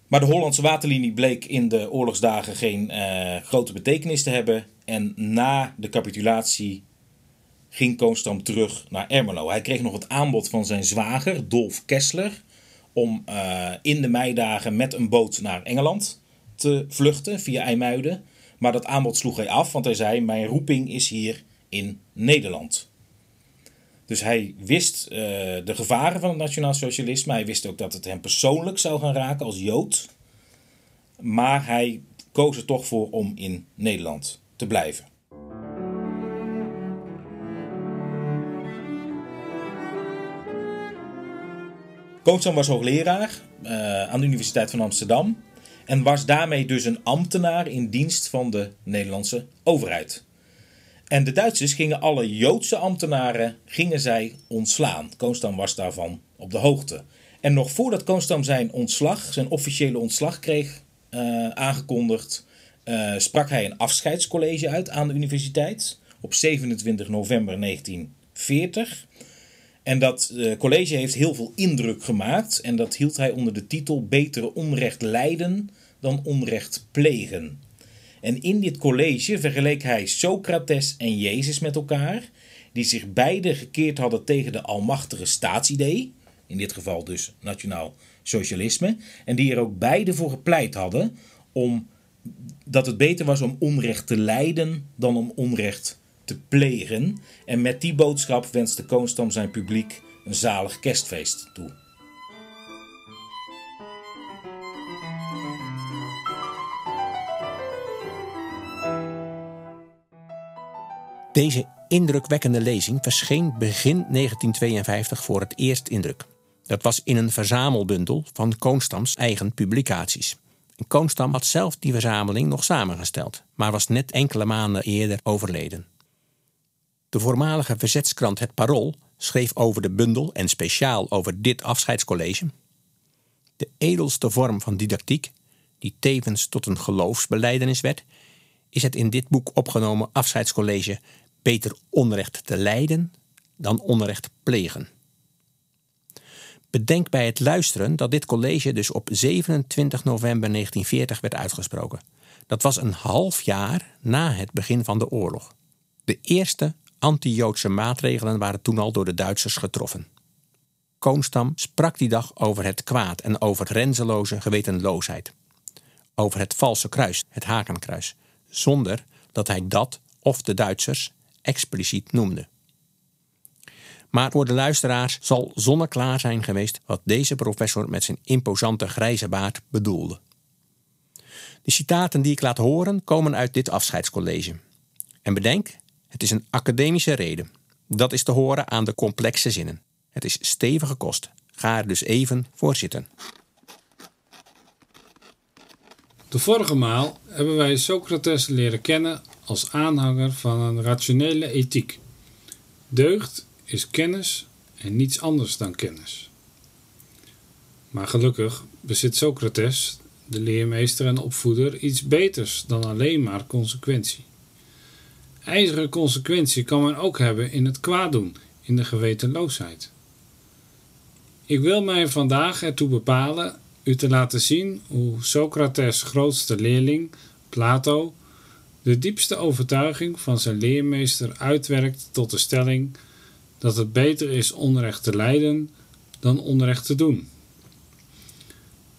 Maar de Hollandse waterlinie bleek in de oorlogsdagen geen eh, grote betekenis te hebben. En na de capitulatie ging Koonstam terug naar Ermelo. Hij kreeg nog het aanbod van zijn zwager, Dolf Kessler, om eh, in de meidagen met een boot naar Engeland te vluchten via IJmuiden. Maar dat aanbod sloeg hij af, want hij zei: Mijn roeping is hier in Nederland. Dus hij wist eh, de gevaren van het nationaal socialisme. Hij wist ook dat het hem persoonlijk zou gaan raken als Jood. Maar hij koos er toch voor om in Nederland te blijven. Koonstam was hoogleraar eh, aan de Universiteit van Amsterdam. En was daarmee dus een ambtenaar in dienst van de Nederlandse overheid. En de Duitsers gingen alle Joodse ambtenaren gingen zij ontslaan. Koonstam was daarvan op de hoogte. En nog voordat Koonstam zijn ontslag, zijn officiële ontslag kreeg eh, aangekondigd, eh, sprak hij een afscheidscollege uit aan de universiteit op 27 november 1940. En dat eh, college heeft heel veel indruk gemaakt en dat hield hij onder de titel Betere onrecht lijden dan onrecht plegen. En in dit college vergeleek hij Socrates en Jezus met elkaar, die zich beide gekeerd hadden tegen de almachtige staatsidee, in dit geval dus nationaal socialisme, en die er ook beide voor gepleit hadden om dat het beter was om onrecht te lijden dan om onrecht te plegen. En met die boodschap wenste Koonstam zijn publiek een zalig kerstfeest toe. Deze indrukwekkende lezing verscheen begin 1952 voor het eerst in druk. Dat was in een verzamelbundel van Koonstams eigen publicaties. En Koonstam had zelf die verzameling nog samengesteld, maar was net enkele maanden eerder overleden. De voormalige verzetskrant Het Parool schreef over de bundel en speciaal over dit afscheidscollege. De edelste vorm van didactiek, die tevens tot een geloofsbeleidenis werd, is het in dit boek opgenomen afscheidscollege beter onrecht te lijden dan onrecht plegen. Bedenk bij het luisteren dat dit college dus op 27 november 1940 werd uitgesproken. Dat was een half jaar na het begin van de oorlog. De eerste anti-Joodse maatregelen waren toen al door de Duitsers getroffen. Koonstam sprak die dag over het kwaad en over grenzeloze gewetenloosheid. Over het valse kruis, het hakenkruis, zonder dat hij dat of de Duitsers expliciet noemde. Maar voor de luisteraars zal zonneklaar zijn geweest wat deze professor met zijn imposante grijze baard bedoelde. De citaten die ik laat horen komen uit dit afscheidscollege. En bedenk, het is een academische reden. Dat is te horen aan de complexe zinnen. Het is stevige kost. Ga er dus even voor zitten. De vorige maal hebben wij Socrates leren kennen als aanhanger van een rationele ethiek. Deugd is kennis en niets anders dan kennis. Maar gelukkig bezit Socrates, de leermeester en opvoeder, iets beters dan alleen maar consequentie. IJzeren consequentie kan men ook hebben in het kwaad doen, in de gewetenloosheid. Ik wil mij vandaag ertoe bepalen u te laten zien hoe Socrates' grootste leerling, Plato, de diepste overtuiging van zijn leermeester uitwerkt tot de stelling dat het beter is onrecht te lijden dan onrecht te doen.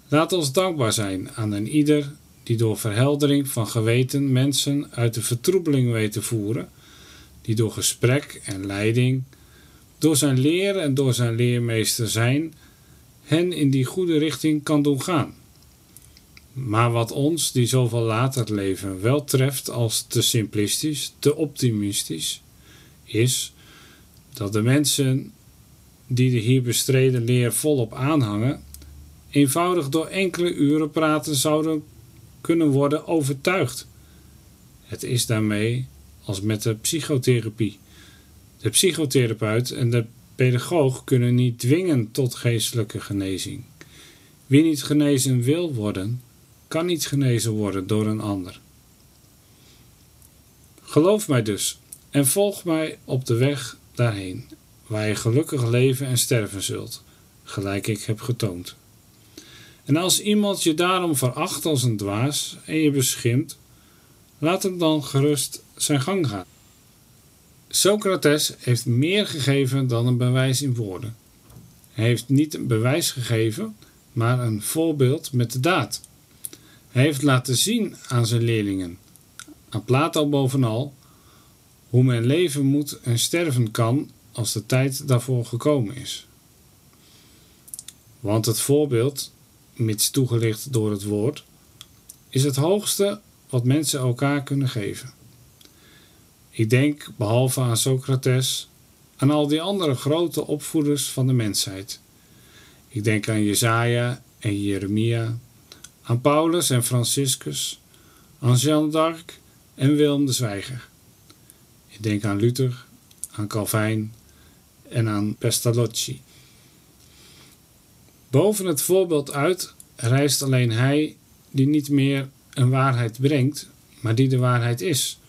Laat ons dankbaar zijn aan een ieder die door verheldering van geweten mensen uit de vertroebeling weet te voeren, die door gesprek en leiding, door zijn leer en door zijn leermeester zijn, hen in die goede richting kan doen gaan. Maar wat ons, die zoveel later leven, wel treft als te simplistisch, te optimistisch, is dat de mensen die de hier bestreden leer volop aanhangen, eenvoudig door enkele uren praten zouden kunnen worden overtuigd. Het is daarmee als met de psychotherapie. De psychotherapeut en de pedagoog kunnen niet dwingen tot geestelijke genezing. Wie niet genezen wil worden, kan niet genezen worden door een ander. Geloof mij dus en volg mij op de weg daarheen, waar je gelukkig leven en sterven zult, gelijk ik heb getoond. En als iemand je daarom veracht als een dwaas en je beschimpt, laat hem dan gerust zijn gang gaan. Socrates heeft meer gegeven dan een bewijs in woorden. Hij heeft niet een bewijs gegeven, maar een voorbeeld met de daad. Heeft laten zien aan zijn leerlingen, aan Plato bovenal, hoe men leven moet en sterven kan als de tijd daarvoor gekomen is. Want het voorbeeld, mits toegelicht door het woord, is het hoogste wat mensen elkaar kunnen geven. Ik denk, behalve aan Socrates, aan al die andere grote opvoeders van de mensheid. Ik denk aan Jesaja en Jeremia, aan Paulus en Franciscus, aan Jeanne d'Arc en Willem de Zwijger. Ik denk aan Luther, aan Calvijn en aan Pestalozzi. Boven het voorbeeld uit reist alleen hij die niet meer een waarheid brengt, maar die de waarheid is.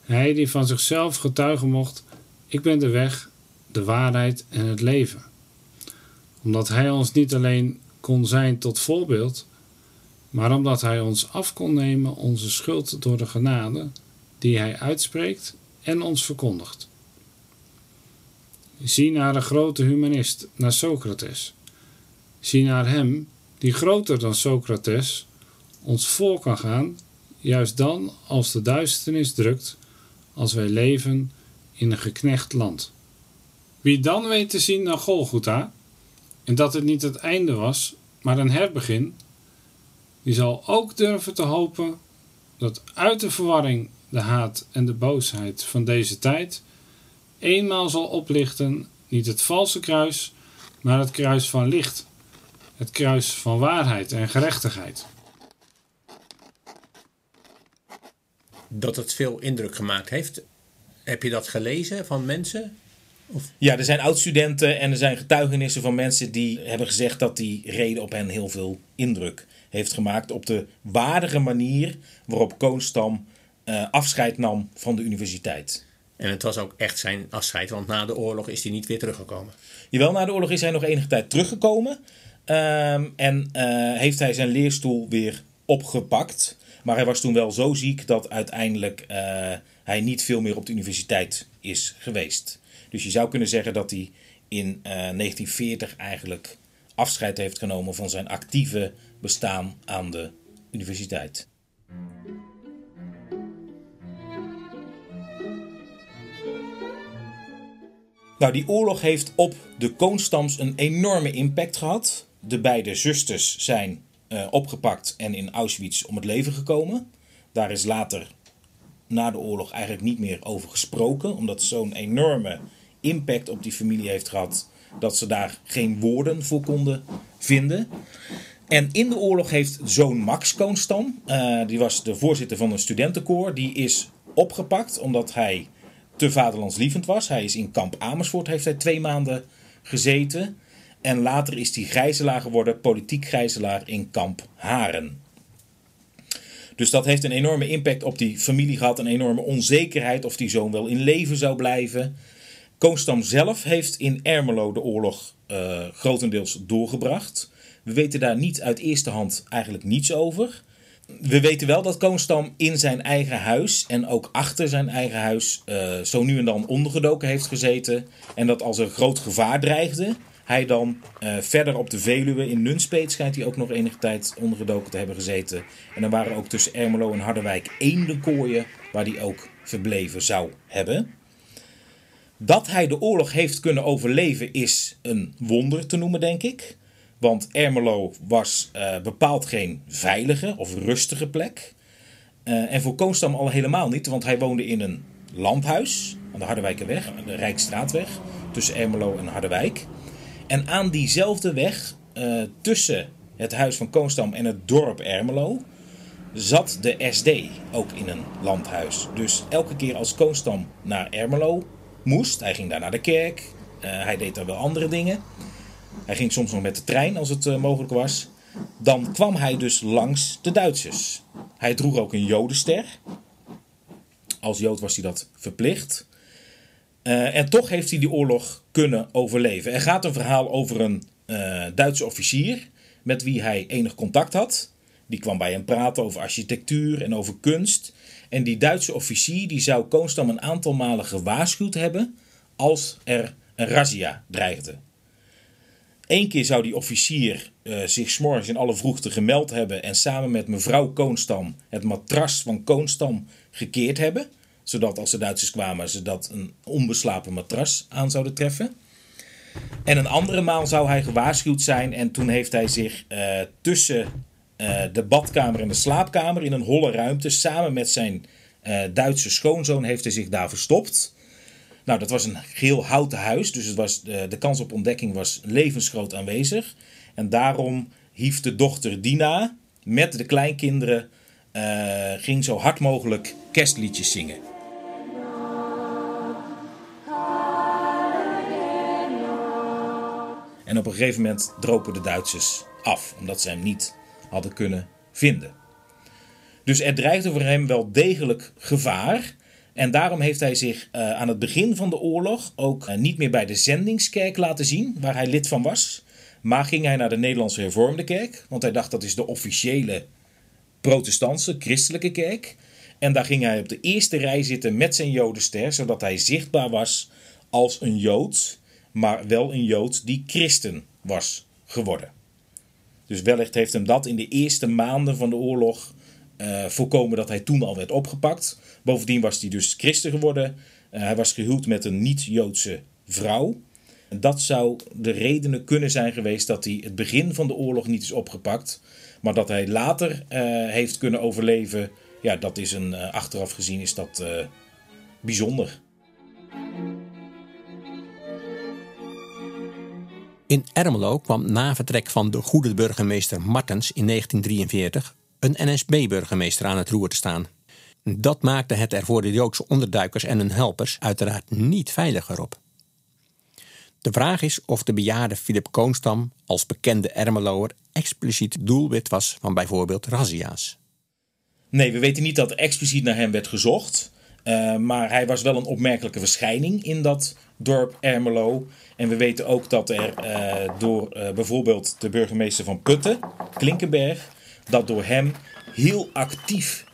Hij die van zichzelf getuigen mocht: Ik ben de weg, de waarheid en het leven. Omdat hij ons niet alleen kon zijn tot voorbeeld, maar omdat hij ons af kon nemen onze schuld door de genade die hij uitspreekt en ons verkondigt. Zie naar de grote humanist, naar Socrates. Zie naar hem die groter dan Socrates ons voor kan gaan, juist dan als de duisternis drukt, als wij leven in een geknecht land. Wie dan weet te zien naar Golgotha, en dat het niet het einde was, maar een herbegin, die zal ook durven te hopen dat uit de verwarring, de haat en de boosheid van deze tijd eenmaal zal oplichten niet het valse kruis, maar het kruis van licht, het kruis van waarheid en gerechtigheid. Dat het veel indruk gemaakt heeft. Heb je dat gelezen van mensen? Of? Ja, er zijn oud-studenten en er zijn getuigenissen van mensen die hebben gezegd dat die reden op hen heel veel indruk heeft gemaakt. Op de waardige manier waarop Koonstam uh, afscheid nam van de universiteit. En het was ook echt zijn afscheid, want na de oorlog is hij niet weer teruggekomen. Jawel, na de oorlog is hij nog enige tijd teruggekomen. Um, en uh, heeft hij zijn leerstoel weer opgepakt. Maar hij was toen wel zo ziek dat uiteindelijk uh, hij niet veel meer op de universiteit is geweest. Dus je zou kunnen zeggen dat hij in uh, 1940 eigenlijk afscheid heeft genomen van zijn actieve bestaan aan de universiteit. Nou, die oorlog heeft op de Koonstams een enorme impact gehad. De beide zusters zijn uh, opgepakt en in Auschwitz om het leven gekomen. Daar is later, na de oorlog, eigenlijk niet meer over gesproken, omdat zo'n enorme impact op die familie heeft gehad dat ze daar geen woorden voor konden vinden. En in de oorlog heeft zoon Max Koonstam, uh, die was de voorzitter van een studentenkoor, die is opgepakt omdat hij te vaderlandslievend was. Hij is in kamp Amersfoort, heeft hij twee maanden gezeten. En later is hij gijzelaar geworden, politiek gijzelaar in kamp Haren. Dus dat heeft een enorme impact op die familie gehad. Een enorme onzekerheid of die zoon wel in leven zou blijven. Koonstam zelf heeft in Ermelo de oorlog uh, grotendeels doorgebracht. We weten daar niet uit eerste hand eigenlijk niets over. We weten wel dat Koonstam in zijn eigen huis en ook achter zijn eigen huis uh, zo nu en dan ondergedoken heeft gezeten. En dat als er groot gevaar dreigde, hij dan uh, verder op de Veluwe in Nunspeet schijnt hij ook nog enige tijd ondergedoken te hebben gezeten. En dan waren ook tussen Ermelo en Harderwijk eendenkooien waar hij ook verbleven zou hebben. Dat hij de oorlog heeft kunnen overleven is een wonder te noemen, denk ik. Want Ermelo was uh, bepaald geen veilige of rustige plek. Uh, en voor Koonstam al helemaal niet, want hij woonde in een landhuis aan de Harderwijkerweg, de Rijkstraatweg, tussen Ermelo en Harderwijk. En aan diezelfde weg, uh, tussen het huis van Koonstam en het dorp Ermelo, zat de SD ook in een landhuis. Dus elke keer als Koonstam naar Ermelo moest, hij ging daar naar de kerk, uh, hij deed daar wel andere dingen. Hij ging soms nog met de trein als het uh, mogelijk was. Dan kwam hij dus langs de Duitsers. Hij droeg ook een Jodenster. Als Jood was hij dat verplicht. Uh, en toch heeft hij die oorlog kunnen overleven. Er gaat een verhaal over een uh, Duitse officier met wie hij enig contact had. Die kwam bij hem praten over architectuur en over kunst. En die Duitse officier die zou Koonstam een aantal malen gewaarschuwd hebben als er een razzia dreigde. Eén keer zou die officier uh, zich s'morgens in alle vroegte gemeld hebben en samen met mevrouw Koonstam het matras van Koonstam gekeerd hebben. Zodat als de Duitsers kwamen ze dat een onbeslapen matras aan zouden treffen. En een andere maal zou hij gewaarschuwd zijn en toen heeft hij zich uh, tussen uh, de badkamer en de slaapkamer in een holle ruimte samen met zijn Duitse schoonzoon heeft hij zich daar verstopt. Nou, dat was een geel houten huis, dus het was, de, de kans op ontdekking was levensgroot aanwezig. En daarom hief de dochter Dina met de kleinkinderen, ging zo hard mogelijk kerstliedjes zingen. En op een gegeven moment dropen de Duitsers af, omdat ze hem niet hadden kunnen vinden. Dus er dreigde voor hem wel degelijk gevaar. En daarom heeft hij zich uh, aan het begin van de oorlog ook uh, niet meer bij de zendingskerk laten zien, waar hij lid van was. Maar ging hij naar de Nederlandse hervormde kerk, want hij dacht dat is de officiële protestantse, christelijke kerk. En daar ging hij op de eerste rij zitten met zijn jodenster, zodat hij zichtbaar was als een jood, maar wel een jood die christen was geworden. Dus wellicht heeft hem dat in de eerste maanden van de oorlog uh, voorkomen dat hij toen al werd opgepakt. Bovendien was hij dus christen geworden. Uh, hij was gehuwd met een niet-Joodse vrouw. En dat zou de redenen kunnen zijn geweest dat hij het begin van de oorlog niet is opgepakt. Maar dat hij later uh, heeft kunnen overleven, ja, dat is een, achteraf gezien is dat bijzonder. In Ermelo kwam na vertrek van de goede burgemeester Martens in 1943 een NSB-burgemeester aan het roer te staan. Dat maakte het er voor de Joodse onderduikers en hun helpers uiteraard niet veiliger op. De vraag is of de bejaarde Philip Koonstam als bekende Ermeloer expliciet doelwit was van bijvoorbeeld razzia's. Nee, we weten niet dat expliciet naar hem werd gezocht. Uh, maar hij was wel een opmerkelijke verschijning in dat dorp Ermelo. En we weten ook dat er uh, door uh, bijvoorbeeld de burgemeester van Putten, Klinkenberg, dat door hem heel actief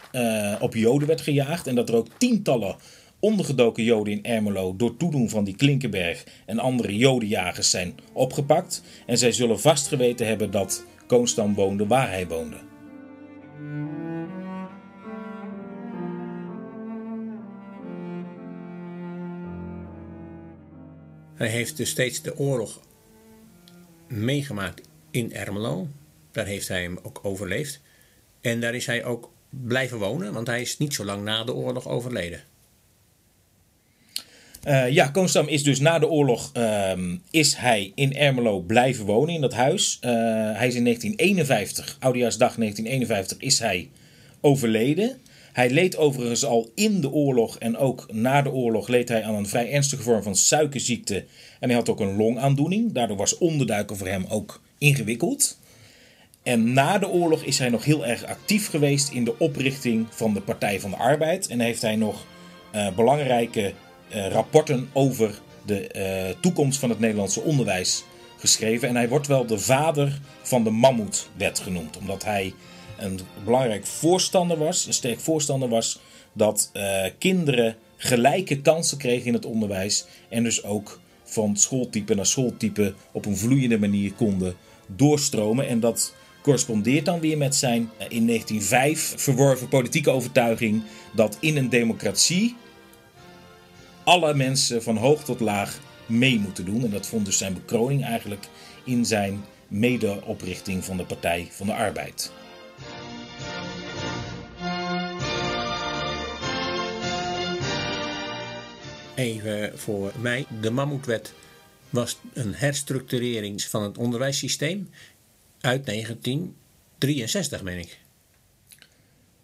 op Joden werd gejaagd. En dat er ook tientallen ondergedoken Joden in Ermelo door toedoen van die Klinkenberg en andere Jodenjagers zijn opgepakt. En zij zullen vast geweten hebben dat Koonstam woonde waar hij woonde. Hij heeft dus steeds de oorlog meegemaakt in Ermelo. Daar heeft hij hem ook overleefd. En daar is hij ook blijven wonen, want hij is niet zo lang na de oorlog overleden. Uh, ja, Koonstam is dus na de oorlog uh, is hij in Ermelo blijven wonen in dat huis. Uh, hij is in 1951, oudejaarsdag 1951, is hij overleden. Hij leed overigens al in de oorlog en ook na de oorlog leed hij aan een vrij ernstige vorm van suikerziekte. En hij had ook een longaandoening. Daardoor was onderduiken voor hem ook ingewikkeld. En na de oorlog is hij nog heel erg actief geweest in de oprichting van de Partij van de Arbeid. En heeft hij nog uh, belangrijke uh, rapporten over de uh, toekomst van het Nederlandse onderwijs geschreven. En hij wordt wel de vader van de Mammoetwet genoemd. Omdat hij een belangrijk voorstander was, een sterk voorstander was, dat kinderen gelijke kansen kregen in het onderwijs. En dus ook van schooltype naar schooltype op een vloeiende manier konden doorstromen. En dat correspondeert dan weer met zijn eh, in 1905 verworven politieke overtuiging dat in een democratie alle mensen van hoog tot laag mee moeten doen. En dat vond dus zijn bekroning eigenlijk in zijn medeoprichting van de Partij van de Arbeid. Even voor mij, de Mammoetwet was een herstructurering van het onderwijssysteem uit 1963, meen ik.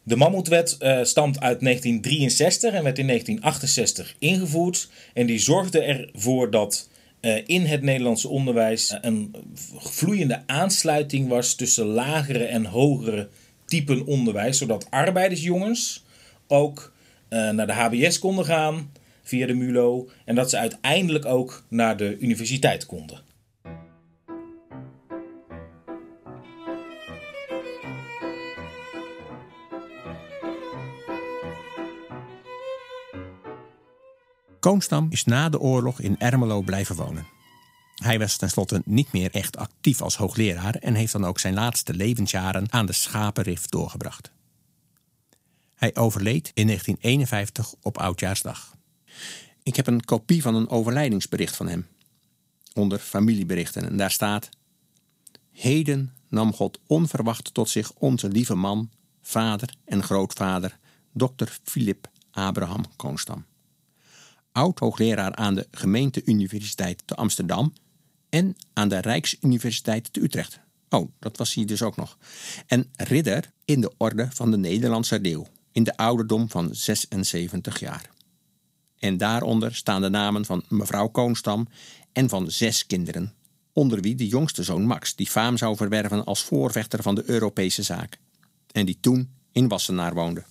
De Mammoetwet uh, stamt uit 1963 en werd in 1968 ingevoerd. En die zorgde ervoor dat uh, in het Nederlandse onderwijs een vloeiende aansluiting was tussen lagere en hogere typen onderwijs. Zodat arbeidersjongens ook naar de HBS konden gaan via de MULO. En dat ze uiteindelijk ook naar de universiteit konden. Koonstam is na de oorlog in Ermelo blijven wonen. Hij was tenslotte niet meer echt actief als hoogleraar en heeft dan ook zijn laatste levensjaren aan de schapenrif doorgebracht. Hij overleed in 1951 op oudjaarsdag. Ik heb een kopie van een overlijdingsbericht van hem. Onder familieberichten en daar staat: Heden nam God onverwacht tot zich onze lieve man, vader en grootvader, dokter Philip Abraham Koonstam oud-hoogleraar aan de Gemeente-Universiteit te Amsterdam en aan de Rijksuniversiteit te Utrecht. Oh, dat was hij dus ook nog. En ridder in de orde van de Nederlandse Leeuw in de ouderdom van 76 jaar. En daaronder staan de namen van mevrouw Koonstam en van zes kinderen, onder wie de jongste zoon Max, die faam zou verwerven als voorvechter van de Europese zaak, en die toen in Wassenaar woonde.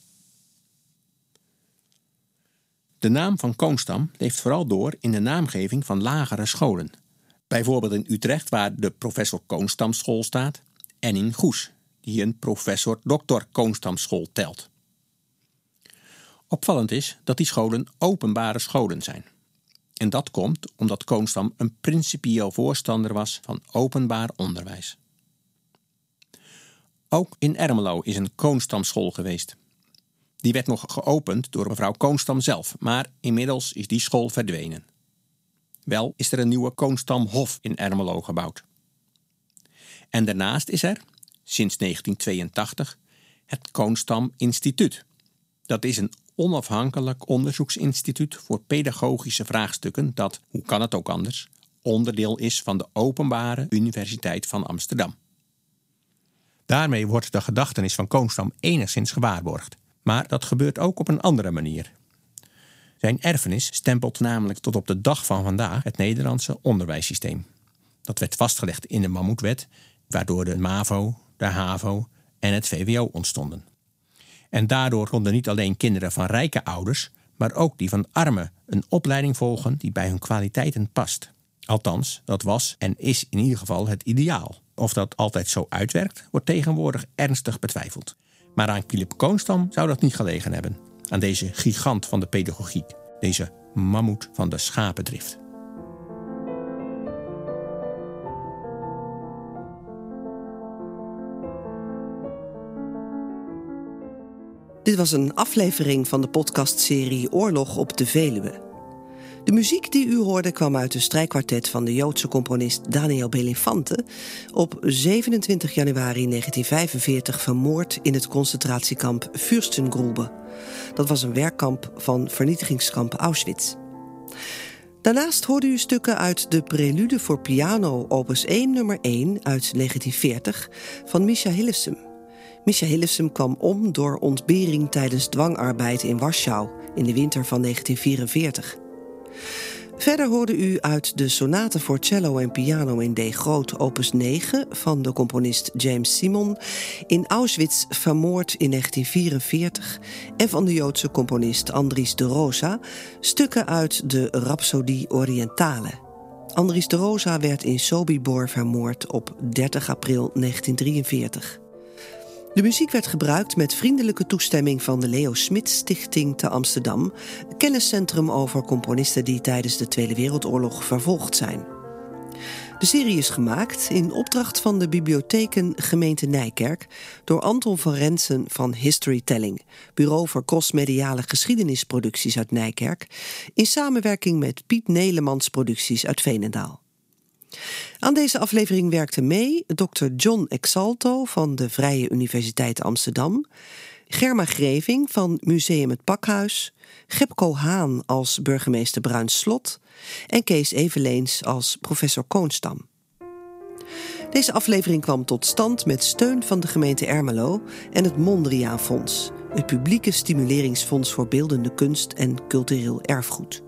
De naam van Koonstam leeft vooral door in de naamgeving van lagere scholen. Bijvoorbeeld in Utrecht, waar de professor Koonstam school staat, en in Goes, die een professor Dr. Koonstam school telt. Opvallend is dat die scholen openbare scholen zijn. En dat komt omdat Koonstam een principieel voorstander was van openbaar onderwijs. Ook in Ermelo is een Koonstamschool geweest. Die werd nog geopend door mevrouw Koonstam zelf, maar inmiddels is die school verdwenen. Wel is er een nieuwe Koonstamhof in Ermelo gebouwd. En daarnaast is er, sinds 1982, het Koonstam Instituut. Dat is een onafhankelijk onderzoeksinstituut voor pedagogische vraagstukken dat, hoe kan het ook anders, onderdeel is van de Openbare Universiteit van Amsterdam. Daarmee wordt de gedachtenis van Koonstam enigszins gewaarborgd maar dat gebeurt ook op een andere manier. Zijn erfenis stempelt namelijk tot op de dag van vandaag het Nederlandse onderwijssysteem. Dat werd vastgelegd in de Mammoetwet, waardoor de MAVO, de HAVO en het VWO ontstonden. En daardoor konden niet alleen kinderen van rijke ouders, maar ook die van armen een opleiding volgen die bij hun kwaliteiten past. Althans, dat was en is in ieder geval het ideaal. Of dat altijd zo uitwerkt, wordt tegenwoordig ernstig betwijfeld. Maar aan Philip Koonstam zou dat niet gelegen hebben. Aan deze gigant van de pedagogiek, deze mammoet van de schapendrift. Dit was een aflevering van de podcastserie Oorlog op de Veluwe. De muziek die u hoorde kwam uit de strijkkwartet van de Joodse componist Daniel Belifante, op 27 januari 1945 vermoord in het concentratiekamp Fürstengrube. Dat was een werkkamp van vernietigingskamp Auschwitz. Daarnaast hoorde u stukken uit de Prelude voor piano opus 1 nummer 1 uit 1940 van Misha Hillesum. Misha Hillesum kwam om door ontbering tijdens dwangarbeid in Warschau in de winter van 1944. Verder hoorde u uit de sonate voor cello en piano in D groot opus 9 van de componist James Simon, in Auschwitz vermoord in 1944 en van de Joodse componist Andries de Rosa stukken uit de Rhapsodie Orientale. Andries de Rosa werd in Sobibor vermoord op 30 april 1943. De muziek werd gebruikt met vriendelijke toestemming van de Leo Smit Stichting te Amsterdam, kenniscentrum over componisten die tijdens de Tweede Wereldoorlog vervolgd zijn. De serie is gemaakt in opdracht van de Bibliotheken Gemeente Nijkerk door Anton van Rensen van Historytelling, bureau voor crossmediale geschiedenisproducties uit Nijkerk, in samenwerking met Piet Nelemans Producties uit Veenendaal. Aan deze aflevering werkte mee Dr. John Exalto van de Vrije Universiteit Amsterdam, Germa Greving van Museum het Pakhuis, Gepco Haan als burgemeester Bruinslot en Kees Eveleens als professor Koonstam. Deze aflevering kwam tot stand met steun van de gemeente Ermelo en het Mondriaan Fonds, het publieke stimuleringsfonds voor beeldende kunst en cultureel erfgoed.